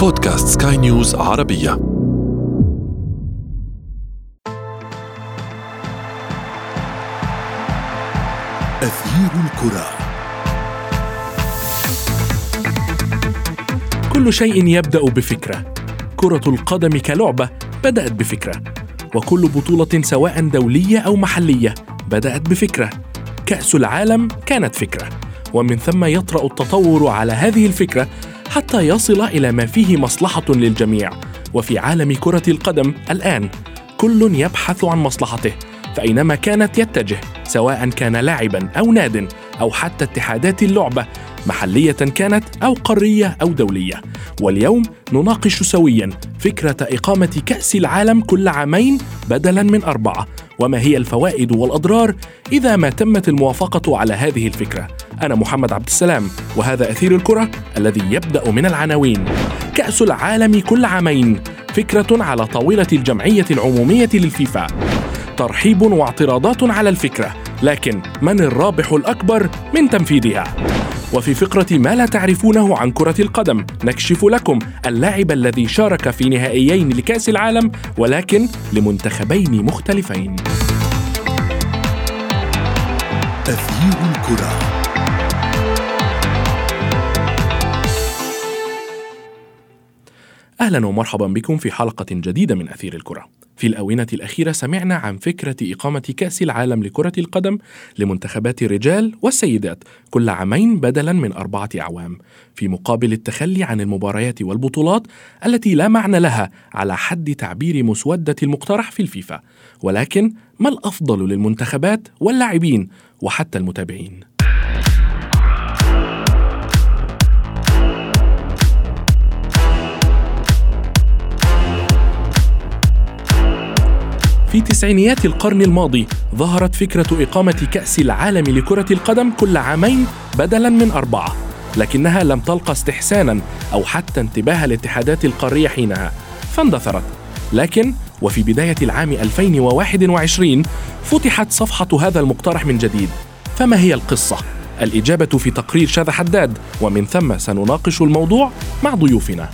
بودكاست سكاي نيوز عربية. أثير الكرة. كل شيء يبدأ بفكرة. كرة القدم كلعبة بدأت بفكرة. وكل بطولة سواء دولية أو محلية بدأت بفكرة. كأس العالم كانت فكرة. ومن ثم يطرأ التطور على هذه الفكرة حتى يصل إلى ما فيه مصلحة للجميع. وفي عالم كرة القدم الآن كل يبحث عن مصلحته فأينما كانت يتجه سواء كان لاعبا أو ناد أو حتى اتحادات اللعبة محلية كانت أو قارية أو دولية. واليوم نناقش سويا فكرة إقامة كأس العالم كل عامين بدلا من أربعة. وما هي الفوائد والأضرار إذا ما تمت الموافقة على هذه الفكرة؟ أنا محمد عبد السلام وهذا أثير الكرة الذي يبدأ من العناوين. كأس العالم كل عامين فكرة على طاولة الجمعية العمومية للفيفا. ترحيب واعتراضات على الفكرة لكن من الرابح الأكبر من تنفيذها وفي فقرة ما لا تعرفونه عن كرة القدم نكشف لكم اللاعب الذي شارك في نهائيين لكأس العالم ولكن لمنتخبين مختلفين. الكرة أهلا ومرحبا بكم في حلقة جديدة من أثير الكرة. في الآونة الأخيرة سمعنا عن فكرة إقامة كأس العالم لكرة القدم لمنتخبات الرجال والسيدات كل عامين بدلا من أربعة أعوام، في مقابل التخلي عن المباريات والبطولات التي لا معنى لها على حد تعبير مسودة المقترح في الفيفا، ولكن ما الأفضل للمنتخبات واللاعبين وحتى المتابعين؟ في تسعينيات القرن الماضي ظهرت فكرة إقامة كأس العالم لكرة القدم كل عامين بدلا من أربعة لكنها لم تلقى استحسانا أو حتى انتباه الاتحادات القارية حينها فاندثرت. لكن وفي بداية العام 2021 فتحت صفحة هذا المقترح من جديد. فما هي القصة؟ الإجابة في تقرير شاذ حداد ومن ثم سنناقش الموضوع مع ضيوفنا.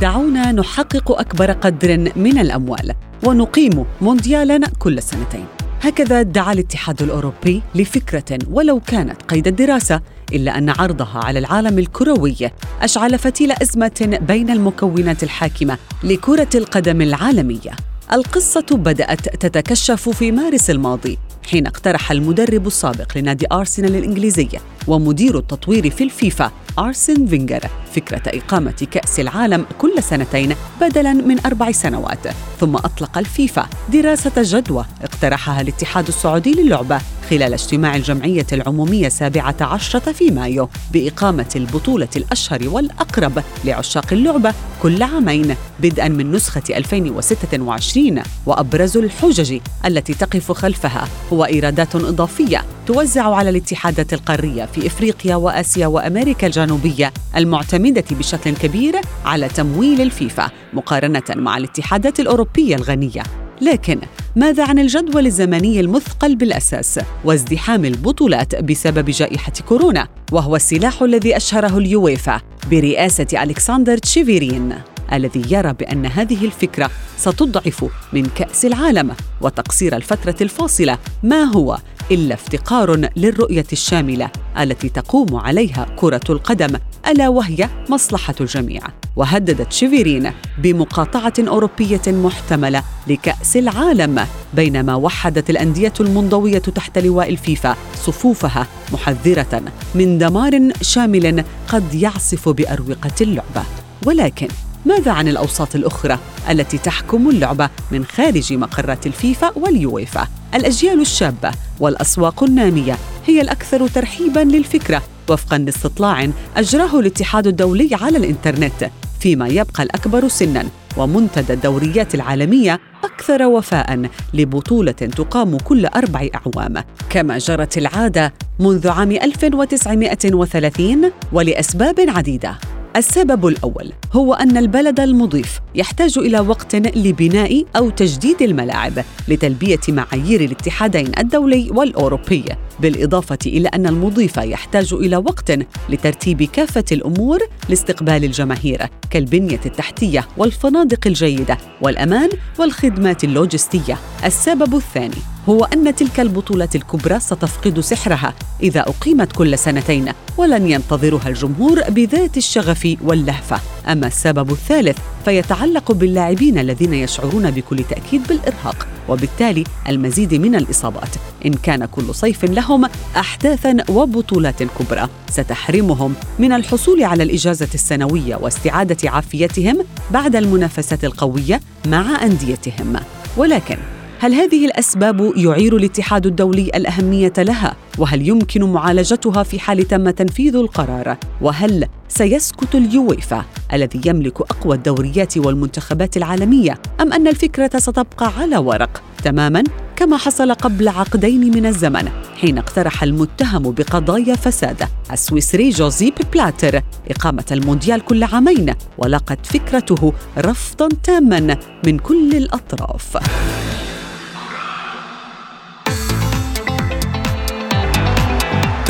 دعونا نحقق أكبر قدر من الأموال ونقيم مونديالا كل سنتين. هكذا دعا الاتحاد الأوروبي لفكرة ولو كانت قيد الدراسة إلا أن عرضها على العالم الكروي أشعل فتيل أزمة بين المكونات الحاكمة لكرة القدم العالمية. القصة بدأت تتكشف في مارس الماضي حين اقترح المدرب السابق لنادي أرسنال الإنجليزي ومدير التطوير في الفيفا أرسن فينجر فكرة إقامة كأس العالم كل سنتين بدلاً من أربع سنوات. ثم أطلق الفيفا دراسة جدوى اقترحها الاتحاد السعودي للعبة. خلال اجتماع الجمعية العمومية السابعة عشرة في مايو بإقامة البطولة الأشهر والأقرب لعشاق اللعبة كل عامين بدءا من نسخة 2026 وأبرز الحجج التي تقف خلفها. هو إيرادات إضافية توزع على الاتحادات القارية في إفريقيا وآسيا وأمريكا الجنوبية المعتمدة بشكل كبير على تمويل الفيفا مقارنة مع الاتحادات الأوروبية الغنية. لكن ماذا عن الجدول الزمني المثقل بالأساس وازدحام البطولات بسبب جائحة كورونا وهو السلاح الذي أشهره اليويفا برئاسة ألكسندر تشيفيرين؟ الذي يرى بأن هذه الفكرة ستضعف من كأس العالم وتقصير الفترة الفاصلة ما هو إلا افتقار للرؤية الشاملة التي تقوم عليها كرة القدم ألا وهي مصلحة الجميع. وهددت شيفيرين بمقاطعة أوروبية محتملة لكأس العالم بينما وحدت الأندية المنضوية تحت لواء الفيفا صفوفها محذرة من دمار شامل قد يعصف بأروقة اللعبة. ولكن ماذا عن الأوساط الأخرى التي تحكم اللعبة من خارج مقرات الفيفا واليويفا؟ الأجيال الشابة والأسواق النامية هي الأكثر ترحيبا للفكرة وفقا لاستطلاع أجراه الاتحاد الدولي على الإنترنت فيما يبقى الأكبر سنا ومنتدى الدوريات العالمية أكثر وفاء لبطولة تقام كل أربع أعوام. كما جرت العادة منذ عام 1930 ولأسباب عديدة. السبب الأول هو أن البلد المضيف يحتاج إلى وقت لبناء أو تجديد الملاعب لتلبية معايير الاتحادين الدولي والأوروبي بالإضافة إلى أن المضيف يحتاج إلى وقت لترتيب كافة الأمور لاستقبال الجماهير كالبنية التحتية والفنادق الجيدة والأمان والخدمات اللوجستية. السبب الثاني هو أن تلك البطولة الكبرى ستفقد سحرها إذا أقيمت كل سنتين ولن ينتظرها الجمهور بذات الشغف واللهفة. أما السبب الثالث فيتعلق باللاعبين الذين يشعرون بكل تأكيد بالإرهاق وبالتالي المزيد من الإصابات. إن كان كل صيف لهم أحداثا وبطولات كبرى ستحرمهم من الحصول على الإجازة السنوية واستعادة عافيتهم بعد المنافسة القوية مع أنديتهم. ولكن هل هذه الأسباب يعير الاتحاد الدولي الأهمية لها؟ وهل يمكن معالجتها في حال تم تنفيذ القرار؟ وهل سيسكت اليويفا الذي يملك أقوى الدوريات والمنتخبات العالمية؟ أم أن الفكرة ستبقى على ورق تماما كما حصل قبل عقدين من الزمن حين اقترح المتهم بقضايا فساد السويسري جوزيب بلاتر إقامة المونديال كل عامين ولقت فكرته رفضا تاما من كل الأطراف.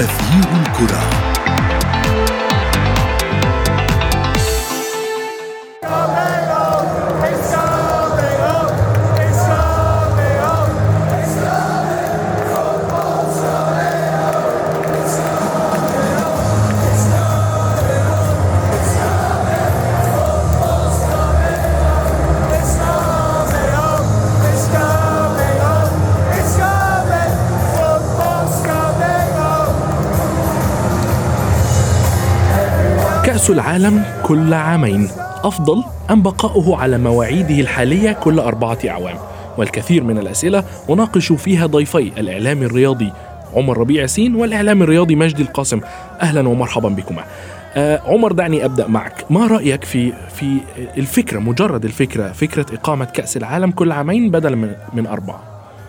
تغيير الكرة. العالم كل عامين. أفضل أم بقاؤه على مواعيده الحالية كل أربعة أعوام. والكثير من الأسئلة أناقش فيها ضيفي الإعلام الرياضي عمر ربيع سين والإعلام الرياضي مجدي القاسم. أهلا ومرحبا بكما. آه عمر دعني أبدأ معك. ما رأيك في في الفكرة مجرد الفكرة فكرة إقامة كأس العالم كل عامين بدلا من, من أربعة؟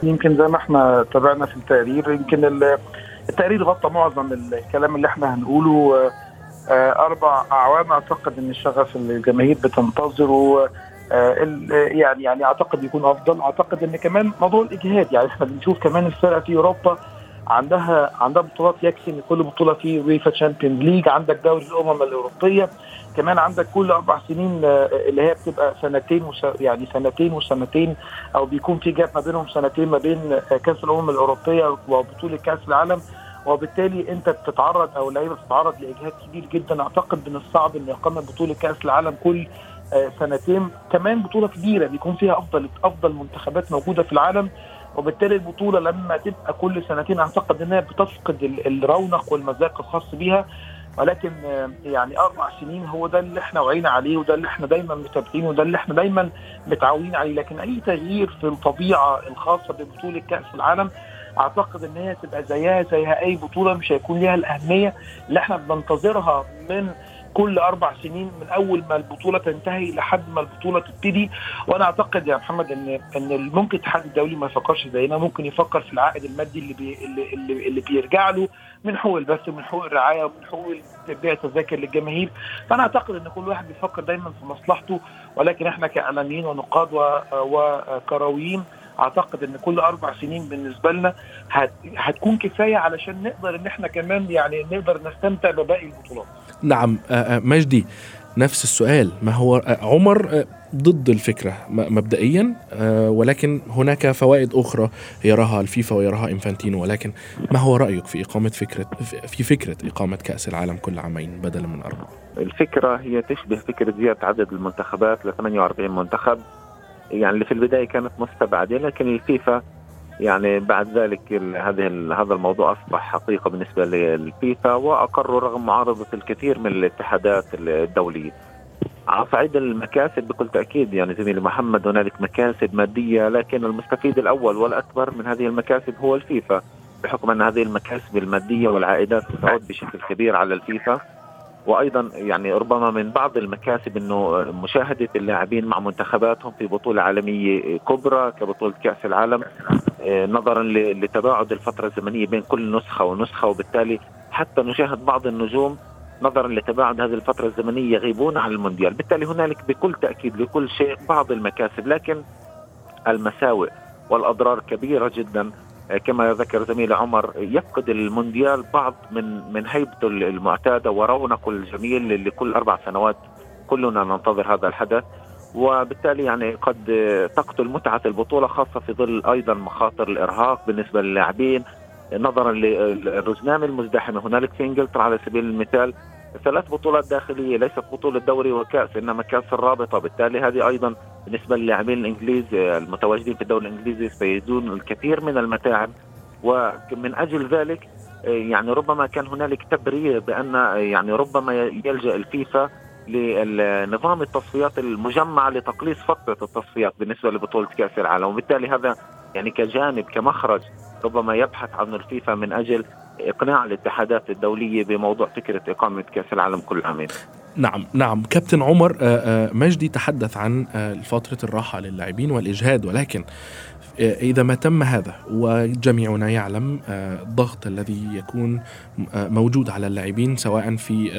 يمكن زي ما إحنا تابعنا في التقرير يمكن التقرير غطى معظم الكلام اللي إحنا هنقوله. آه، أربع أعوام. أعتقد إن الشغف الجماهير بتنتظره آه، يعني يعني أعتقد يكون أفضل. أعتقد إن كمان موضوع الإجهاد يعني إحنا بنشوف كمان الفرق في أوروبا عندها عندها بطولات يكفي إن كل بطولة في UEFA Champions League عندك دوري الأمم الأوروبية كمان عندك كل أربع سنين آه، اللي هي بتبقى سنتين وس... يعني سنتين وسنتين أو بيكون في جاب ما بينهم سنتين ما بين كأس الأمم الأوروبية وبطولة كأس العالم. وبالتالي انت بتتعرض أو اللعيبة بتتعرض لإجهاد كبير جدا. أعتقد من الصعب ان اقامه بطولة كأس العالم كل آه، سنتين. كمان بطولة كبيرة بيكون فيها أفضل أفضل منتخبات موجودة في العالم. وبالتالي البطولة لما تبقى كل سنتين أعتقد إنها بتفقد الرونق والمذاق الخاص بيها. ولكن آه، يعني أربع سنين هو ده اللي إحنا وعينا عليه وده اللي إحنا دايما متابعينه وده اللي إحنا دايما متعودين عليه. لكن أي تغيير في الطبيعة الخاصة ببطولة كأس العالم أعتقد إن هي تبقى زيها زيها أي بطولة مش هيكون ليها الأهمية اللي إحنا بننتظرها من كل أربع سنين من أول ما البطولة تنتهي لحد ما البطولة تبتدي. وأنا أعتقد يا محمد إن إن ممكن الاتحاد الدولي ما يفكرش زينا ممكن يفكر في العائد المادي اللي بي اللي, اللي, بيرجع له من حقوق البث ومن حقوق الرعاية ومن حقوق بيع التذاكر للجماهير. فأنا أعتقد إن كل واحد بيفكر دايما في مصلحته ولكن إحنا كاعلاميين ونقاد وكرويين اعتقد ان كل أربع سنين بالنسبة لنا هت هتكون كفايه علشان نقدر ان إحنا كمان يعني نقدر نستمتع بباقي البطولات. نعم آه، آه، مجدي نفس السؤال ما هو آه، عمر ضد الفكرة مبدئيا ولكن هناك فوائد أخرى يراها الفيفا ويراها إنفانتينو ولكن ما هو رأيك في إقامة فكرة في فكرة إقامة كأس العالم كل عامين بدلا من أربعة؟ الفكرة هي تشبه فكرة زيادة عدد المنتخبات ل 48 منتخب يعني اللي في البداية كانت مستبعدة لكن الفيفا يعني بعد ذلك هذه هذا الموضوع أصبح حقيقة بالنسبة للفيفا وأقروا رغم معارضة الكثير من الاتحادات الدولية. على صعيد المكاسب بكل تأكيد يعني زميلي محمد هنالك مكاسب مادية لكن المستفيد الأول والأكبر من هذه المكاسب هو الفيفا بحكم أن هذه المكاسب المادية والعائدات تعود بشكل كبير على الفيفا وأيضا يعني ربما من بعض المكاسب إنه مشاهدة اللاعبين مع منتخباتهم في بطولة عالمية كبرى كبطولة كأس العالم آه، نظرا لتباعد الفترة الزمنية بين كل نسخة ونسخة وبالتالي حتى نشاهد بعض النجوم نظرا لتباعد هذه الفترة الزمنية يغيبون عن المونديال. بالتالي هنالك بكل تأكيد لكل شيء بعض المكاسب لكن المساوئ والأضرار كبيرة جدا كما ذكر زميلي عمر يفقد المونديال بعض من من هيبته المعتادة ورونقه الجميل اللي كل أربع سنوات. كلنا ننتظر هذا الحدث. وبالتالي يعني قد تقتل متعة البطولة خاصة في ظل أيضا مخاطر الإرهاق بالنسبة للاعبين. نظرا للرزنامه المزدحمه هنالك في إنجلترا على سبيل المثال. ثلاث بطولات داخلية ليست بطولة دوري وكأس إنما كأس الرابطة. بالتالي هذه أيضا بالنسبة للاعبين الانجليز المتواجدين في الدوري الإنجليزي سيزيدون الكثير من المتاعب. ومن أجل ذلك يعني ربما كان هنالك تبرير بأن يعني ربما يلجأ الفيفا لنظام التصفيات المجمعه لتقليص فترة التصفيات بالنسبة لبطولة كأس العالم. وبالتالي هذا يعني كجانب كمخرج ربما يبحث عنه الفيفا من أجل إقناع الاتحادات الدولية بموضوع فكرة إقامة كأس العالم كل عامين. نعم نعم كابتن عمر آه، آه، مجدي تحدث عن آه، فترة الراحة للاعبين والإجهاد ولكن إذا ما تم هذا وجميعنا يعلم الضغط الذي يكون موجود على اللاعبين سواء في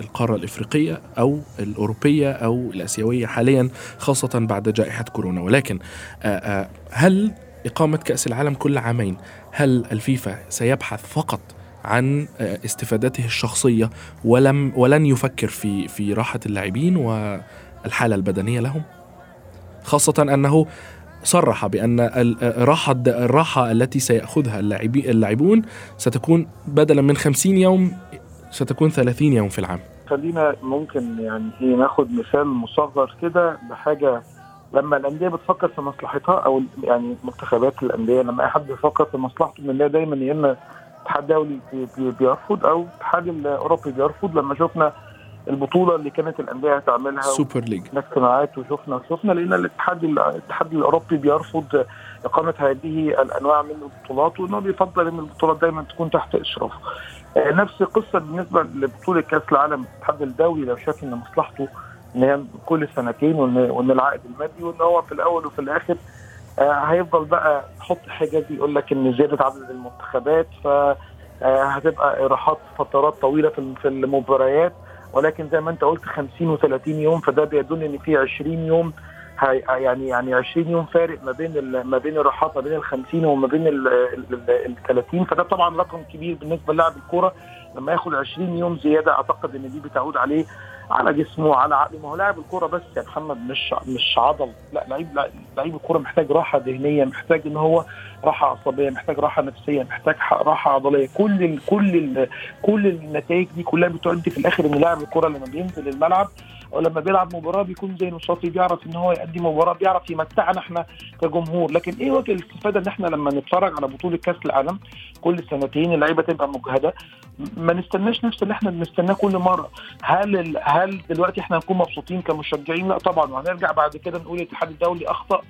القارة الإفريقية أو الأوروبية أو الآسيوية حاليا خاصة بعد جائحة كورونا ولكن هل إقامة كأس العالم كل عامين. هل الفيفا سيبحث فقط عن استفادته الشخصية ولم ولن يفكر في في راحة اللاعبين والحالة البدنية لهم؟ خاصة أنه صرح بأن الراحة الراحة التي سيأخذها اللاعبون ستكون بدلا من 50 يوم ستكون 30 يوم في العام. خلينا ممكن يعني إيه ناخد مثال مصغر كده بحاجة لما الأندية بتفكر في مصلحتها أو يعني منتخبات الأندية لما أي حد بيفكر في مصلحته من ده دايما يا إما الاتحاد الدولي بيرفض أو الاتحاد الأوروبي بيرفض لما شفنا البطولة اللي كانت الأندية هتعملها Super League اجتماعات وشفنا شفنا لقينا الاتحاد الاتحاد الأوروبي بيرفض إقامة هذه الأنواع من البطولات وإنه بيفضل إن البطولات دايما تكون تحت اشرافه. آه، نفس القصة بالنسبة لبطولة كأس العالم الاتحاد الدولي لو شاف إن مصلحته ان هي كل سنتين وان وإن العائد المادي وإن هو في الأول وفي الآخر آه هيفضل بقى يحط حاجات يقول لك إن زيادة عدد المنتخبات ف آه هتبقى راحات فترات طويلة في في المباريات. ولكن زي ما أنت قلت 50 و30 يوم فده بيدل إن في 20 يوم يعني يعني 20 يوم فارق ما بين ما بين الراحات ما بين ال 50 وما بين ال 30 فده طبعا رقم كبير بالنسبة للاعب الكورة. لما ياخد 20 يوم زيادة أعتقد إن دي بتعود عليه على جسمه وعلى عقله. ما هو لاعب الكورة بس يا محمد مش مش عضل. لا لعيب لعيب الكورة محتاج راحة ذهنية محتاج إن هو راحة عصبية محتاج راحة نفسية محتاج راحة عضلية. كل ال كل ال كل النتائج دي كلها بتؤدي في الآخر إن لاعب الكورة لما بينزل الملعب لما بيلعب مباراة بيكون زي نشاطي بيعرف إن هو يأدي مباراة بيعرف يمتعنا إحنا كجمهور. لكن إيه وجه الاستفادة إن إحنا لما نتفرج على بطولة كأس العالم كل سنتين اللعيبة تبقى مجهدة؟ ما نستناش نفس اللي إحنا بنستناه كل مرة. هل هل دلوقتي إحنا نكون مبسوطين كمشجعين؟ لا طبعا. وهنرجع بعد كده نقول الاتحاد الدولي أخطأ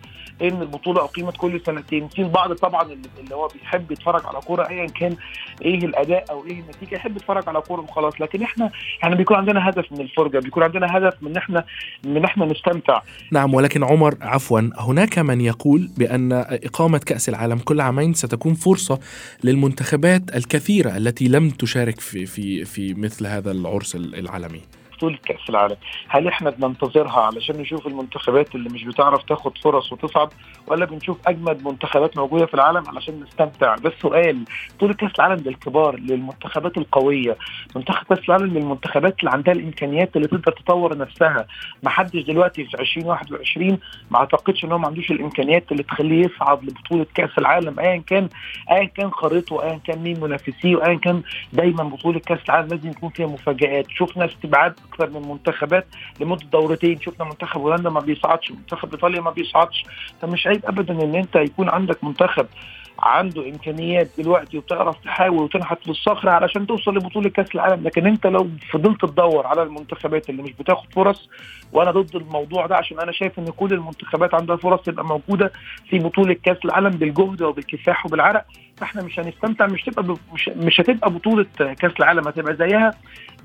إن البطولة أقيمت كل سنتين. في البعض طبعا اللي هو بيحب يتفرج على كورة ايا كان إيه الأداء أو إيه النتيجة يحب يتفرج على كورة وخلاص. لكن إحنا يعني بيكون عندنا هدف من الفرجة بيكون عندنا هدف من إحنا من إحنا نستمتع. نعم ولكن عمر عفوا هناك من يقول بأن إقامة كأس العالم كل عامين ستكون فرصة للمنتخبات الكثيرة التي لم تشارك في في في مثل هذا العرس العالمي. بطوله كاس العالم. هل إحنا بننتظرها علشان نشوف المنتخبات اللي مش بتعرف تاخد فرص وتصعد ولا بنشوف أجمد منتخبات موجودة في العالم علشان نستمتع؟ ده السؤال. بطوله كأس العالم للكبار للمنتخبات القوية. منتخب كأس العالم للمنتخبات اللي عندها الإمكانيات اللي تقدر تطور نفسها. ما حدش دلوقتي في 2021 ما أعتقدش إن هو ما عندوش الإمكانيات اللي تخليه يصعد لبطولة كأس العالم ايا كان ايا كان خريطه ايا كان مين منافسيه وايا كان دايما بطولة كأس العالم لازم يكون فيها مفاجآت. شفنا استبعاد أكثر من منتخبات لمدة دورتين. شفنا منتخب هولندا ما بيصعدش منتخب إيطاليا ما بيصعدش. فمش عيب ابدا إن أنت يكون عندك منتخب عنده إمكانيات دلوقتي وتعرف تحاول وتنحت في الصخر علشان توصل لبطولة كأس العالم. لكن أنت لو فضلت تدور على المنتخبات اللي مش بتاخد فرص وأنا ضد الموضوع ده عشان أنا شايف إن كل المنتخبات عندها فرص تبقى موجودة في بطولة كأس العالم بالجهد وبالكفاح وبالعرق. فاحنا مش هنستمتع مش تبقى مش, مش هتبقى بطولة كأس العالم هتبقى زيها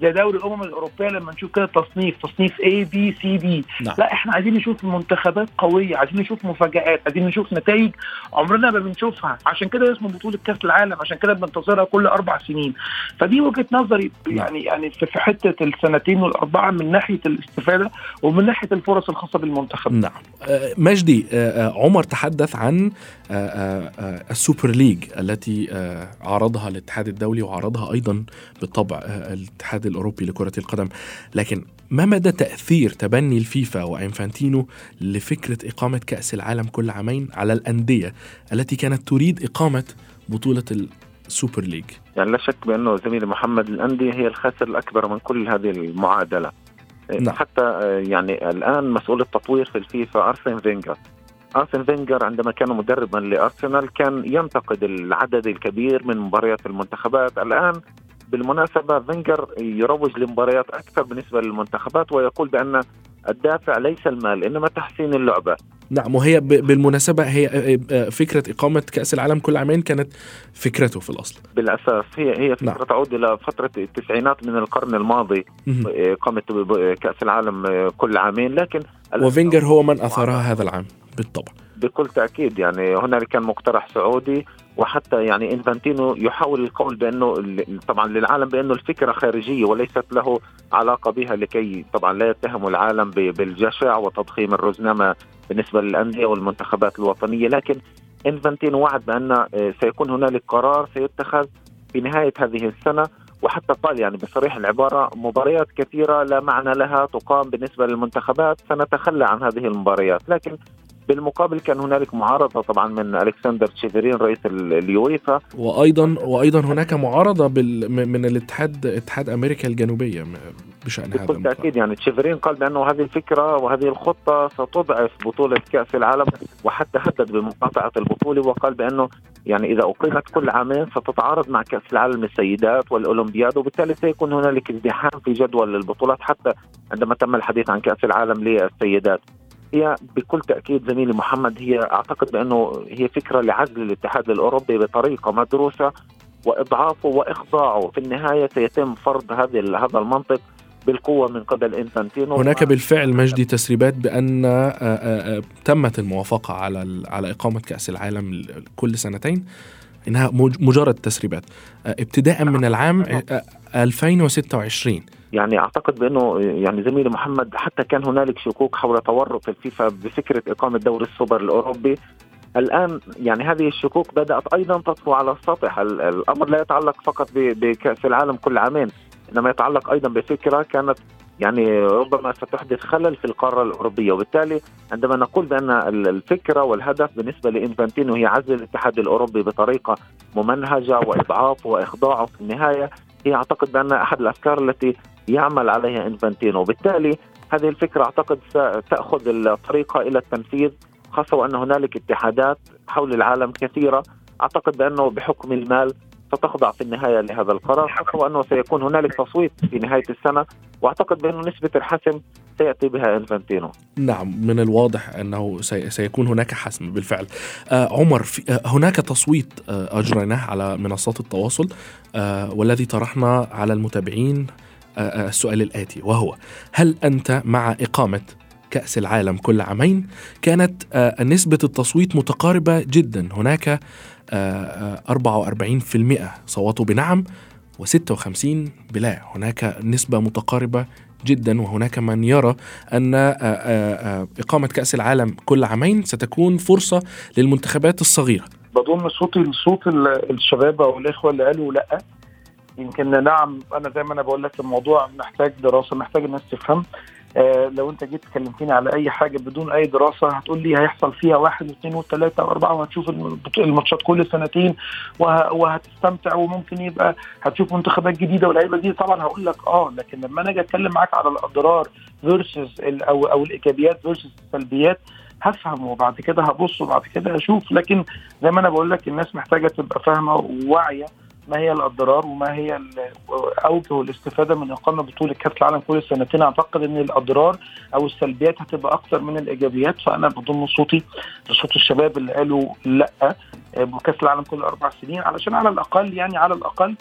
زي دوري الأمم الأوروبية لما نشوف كده تصنيف تصنيف A B C D لا إحنا عايزين نشوف منتخبات قوية عايزين نشوف مفاجآت عايزين نشوف نتائج عمرنا ما بنشوفها. عشان كده اسمه بطولة كأس العالم عشان كده بننتظرها كل أربع سنين. فدي وجهة نظري يعني يعني في حتة السنتين والأربعة من ناحية الاستفادة ومن ناحية الفرص الخاصة بالمنتخب. نعم. آه، مجدي آه، آه، عمر تحدث عن ال Super League التي عرضها الاتحاد الدولي وعرضها أيضا بالطبع الاتحاد الأوروبي لكرة القدم. لكن ما مدى تأثير تبني الفيفا وإنفانتينو لفكرة إقامة كأس العالم كل عامين على الأندية التي كانت تريد إقامة بطولة ال Super League؟ يعني لا شك بأنه زميلي محمد الأندية هي الخاسر الأكبر من كل هذه المعادلة. نعم. حتى آه، يعني الآن مسؤول التطوير في الفيفا أرسن فينجر. آرسن فينجر عندما كان مدربا لأرسنال كان ينتقد العدد الكبير من مباريات المنتخبات. الآن بالمناسبة فينجر يروج لمباريات أكثر بالنسبة للمنتخبات ويقول بأن الدافع ليس المال إنما تحسين اللعبة. نعم وهي بالمناسبة هي آه، آه، فكرة إقامة كأس العالم كل عامين كانت فكرته في الأصل. بالأساس هي هي فكرة نعم. تعود إلى فترة التسعينات من القرن الماضي إقامة كأس العالم كل عامين. لكن وفينجر هو من أثارها هذا العام. بالطبع. بكل تأكيد يعني هنالك كان مقترح سعودي وحتى يعني إنفانتينو يحاول القول بأنه طبعا للعالم بأنه الفكرة خارجية وليست له علاقة بها لكي طبعا لا يتهم العالم بالجشع وتضخيم الرزنامة بالنسبة للأندية والمنتخبات الوطنية. لكن إنفانتينو وعد بأن آه، سيكون هنالك قرار سيتخذ في نهاية هذه السنة. وحتى قال يعني بصريح العبارة مباريات كثيرة لا معنى لها تقام بالنسبة للمنتخبات سنتخلى عن هذه المباريات. لكن بالمقابل كان هنالك معارضة طبعا من ألكسندر تشيفرين رئيس اليويفا. وأيضا وأيضا هناك معارضة بال من الاتحاد اتحاد أمريكا الجنوبية بشأن هذا بكل تأكيد يعني تشيفرين قال بأنه هذه الفكرة وهذه الخطة ستضعف بطولة كأس العالم وحتى هدد بمقاطعة البطولة وقال بأنه يعني إذا أقيمت كل عامين ستتعارض مع كأس العالم للسيدات والأولمبياد وبالتالي سيكون هنالك ازدحام في جدول البطولات حتى عندما تم الحديث عن كأس العالم للسيدات. هي بكل تأكيد زميلي محمد هي أعتقد بأنه هي فكرة لعزل الاتحاد الأوروبي بطريقة مدروسة وإضعافه وإخضاعه. في النهاية سيتم فرض هذه هذا المنطق بالقوة من قبل انفانتينو هناك بالفعل مجدي تسريبات بأن آه، آه، آه، تمت الموافقة على على إقامة كأس العالم كل سنتين. إنها مجرد تسريبات. ابتداء من العام 2026 يعني أعتقد بأنه يعني زميلي محمد حتى كان هنالك شكوك حول تورط الفيفا بفكرة إقامة دوري السوبر الأوروبي. الآن يعني هذه الشكوك بدأت أيضا تطفو على السطح. الأمر لا يتعلق فقط بكأس العالم كل عامين إنما يتعلق أيضا بفكرة كانت يعني ربما ستحدث خلل في القارة الأوروبية. وبالتالي عندما نقول بأن الفكرة والهدف بالنسبة لإنفانتينو هي عزل الاتحاد الأوروبي بطريقة ممنهجة واضعافه واخضاعه في النهاية هي أعتقد بأن أحد الأفكار التي يعمل عليها انفانتينو وبالتالي هذه الفكرة أعتقد ستاخذ الطريقة إلى التنفيذ خاصة وأن هنالك اتحادات حول العالم كثيرة. أعتقد بأنه بحكم المال ستخضع في النهاية لهذا القرار خاصة وأنه سيكون هنالك تصويت في نهاية السنة. وأعتقد بأنه نسبة الحسم سيأتي بها إنفانتينو نعم من الواضح أنه سيكون هناك حسم بالفعل. آه عمر في آه هناك تصويت آه أجريناه على منصات التواصل آه والذي طرحنا على المتابعين السؤال الآتي وهو هل أنت مع إقامة كأس العالم كل عامين؟ كانت آه، نسبة التصويت متقاربة جدا. هناك 44% صوتوا بنعم و56 بلا. هناك نسبة متقاربة جدا وهناك من يرى أن إقامة كأس العالم كل عامين ستكون فرصة للمنتخبات الصغيرة. بضم صوتي لصوت الشباب أو الإخوة اللي قالوا لأ. يمكن نعم أنا زي ما أنا بقول لك الموضوع محتاج دراسة محتاج الناس تفهم. آه لو أنت جيت تكلمتني على أي حاجة بدون أي دراسة هتقول لي هيحصل فيها واحد واثنين وثلاثة وأربعة وهتشوف الماتشات كل سنتين وه وهتستمتع وممكن يبقى هتشوف منتخبات جديدة ولاعيبه جديده طبعا هقول لك آه لكن لما أنا أجي أتكلم معاك على الأضرار versus أو أو الإيجابيات versus السلبيات هفهم وبعد كده هبص وبعد كده هشوف. لكن زي ما أنا بقول لك الناس محتاجة تبقى فاهمة وواعية ما هي الأضرار وما هي اوجه الاستفادة من إقامة بطولة كأس العالم كل سنتين. أعتقد إن الأضرار أو السلبيات هتبقى أكثر من الإيجابيات فأنا بضم صوتي لصوت الشباب اللي قالوا لأ آه، بكأس العالم كل أربع سنين علشان على الأقل يعني على الأقل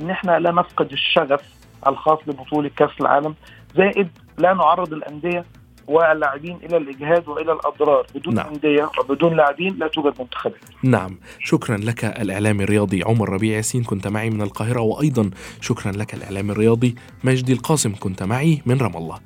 إن إحنا لا نفقد الشغف الخاص ببطولة كأس العالم. زائد لا نعرض الأندية واللاعبين إلى الاجهاد وإلى الأضرار بدون نعم. أندية وبدون لاعبين لا توجد منتخبات. نعم. شكرا لك الإعلامي الرياضي عمر ربيع ياسين كنت معي من القاهرة وأيضا شكرا لك الإعلامي الرياضي مجدي القاسم كنت معي من رام الله.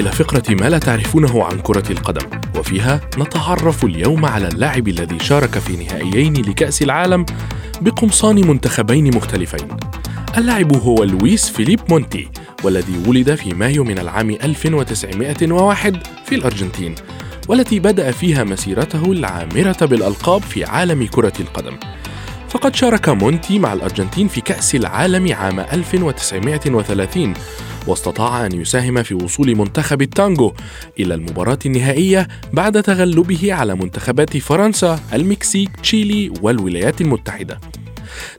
إلى فقرة ما لا تعرفونه عن كرة القدم وفيها نتعرف اليوم على اللاعب الذي شارك في نهائيين لكأس العالم بقمصان منتخبين مختلفين. اللاعب هو لويس فيليب مونتي والذي ولد في مايو من العام 1901 في الأرجنتين والتي بدأ فيها مسيرته العامرة بالألقاب في عالم كرة القدم. فقد شارك مونتي مع الأرجنتين في كأس العالم عام 1930 واستطاع أن يساهم في وصول منتخب التانجو إلى المباراة النهائية بعد تغلبه على منتخبات فرنسا، المكسيك، تشيلي والولايات المتحدة.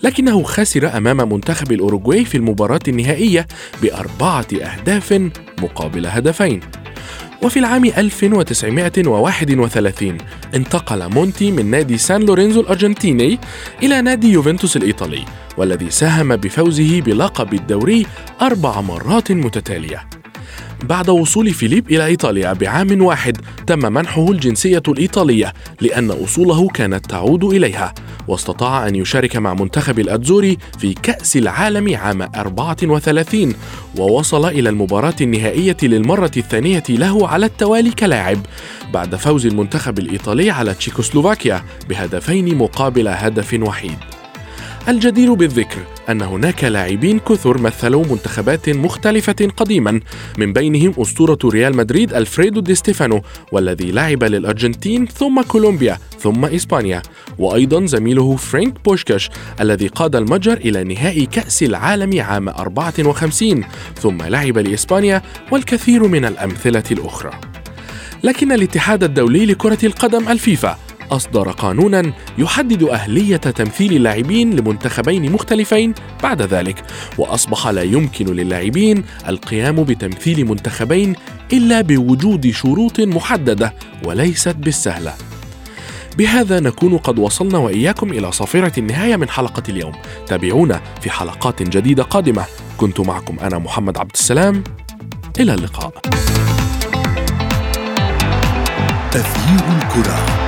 لكنه خسر أمام منتخب الأوروغواي في المباراة النهائية بأربعة أهداف مقابل هدفين. وفي العام 1931 انتقل مونتي من نادي سان لورينزو الأرجنتيني إلى نادي يوفنتوس الإيطالي والذي ساهم بفوزه بلقب الدوري أربع مرات متتالية. بعد وصول فيليب إلى إيطاليا بعام واحد تم منحه الجنسية الإيطالية لأن أصوله كانت تعود إليها واستطاع أن يشارك مع منتخب الأتزوري في كأس العالم عام 34 ووصل إلى المباراة النهائية للمرة الثانية له على التوالي كلاعب بعد فوز المنتخب الإيطالي على تشيكوسلوفاكيا بهدفين مقابل هدف وحيد الجدير بالذكر أن هناك لاعبين كثر مثلوا منتخبات مختلفة قديما. من بينهم أسطورة ريال مدريد ألفريدو دي ستيفانو والذي لعب للأرجنتين ثم كولومبيا ثم إسبانيا. وأيضا زميله فرانك بوشكاش الذي قاد المجر إلى نهائي كأس العالم عام 54 ثم لعب لإسبانيا والكثير من الأمثلة الأخرى. لكن الاتحاد الدولي لكرة القدم الفيفا أصدر قانونا يحدد أهلية تمثيل اللاعبين لمنتخبين مختلفين بعد ذلك وأصبح لا يمكن للاعبين القيام بتمثيل منتخبين إلا بوجود شروط محددة وليست بالسهلة. بهذا نكون قد وصلنا وإياكم إلى صافرة النهاية من حلقة اليوم. تابعونا في حلقات جديدة قادمة. كنت معكم أنا محمد عبد السلام. إلى اللقاء. أثير الكرة.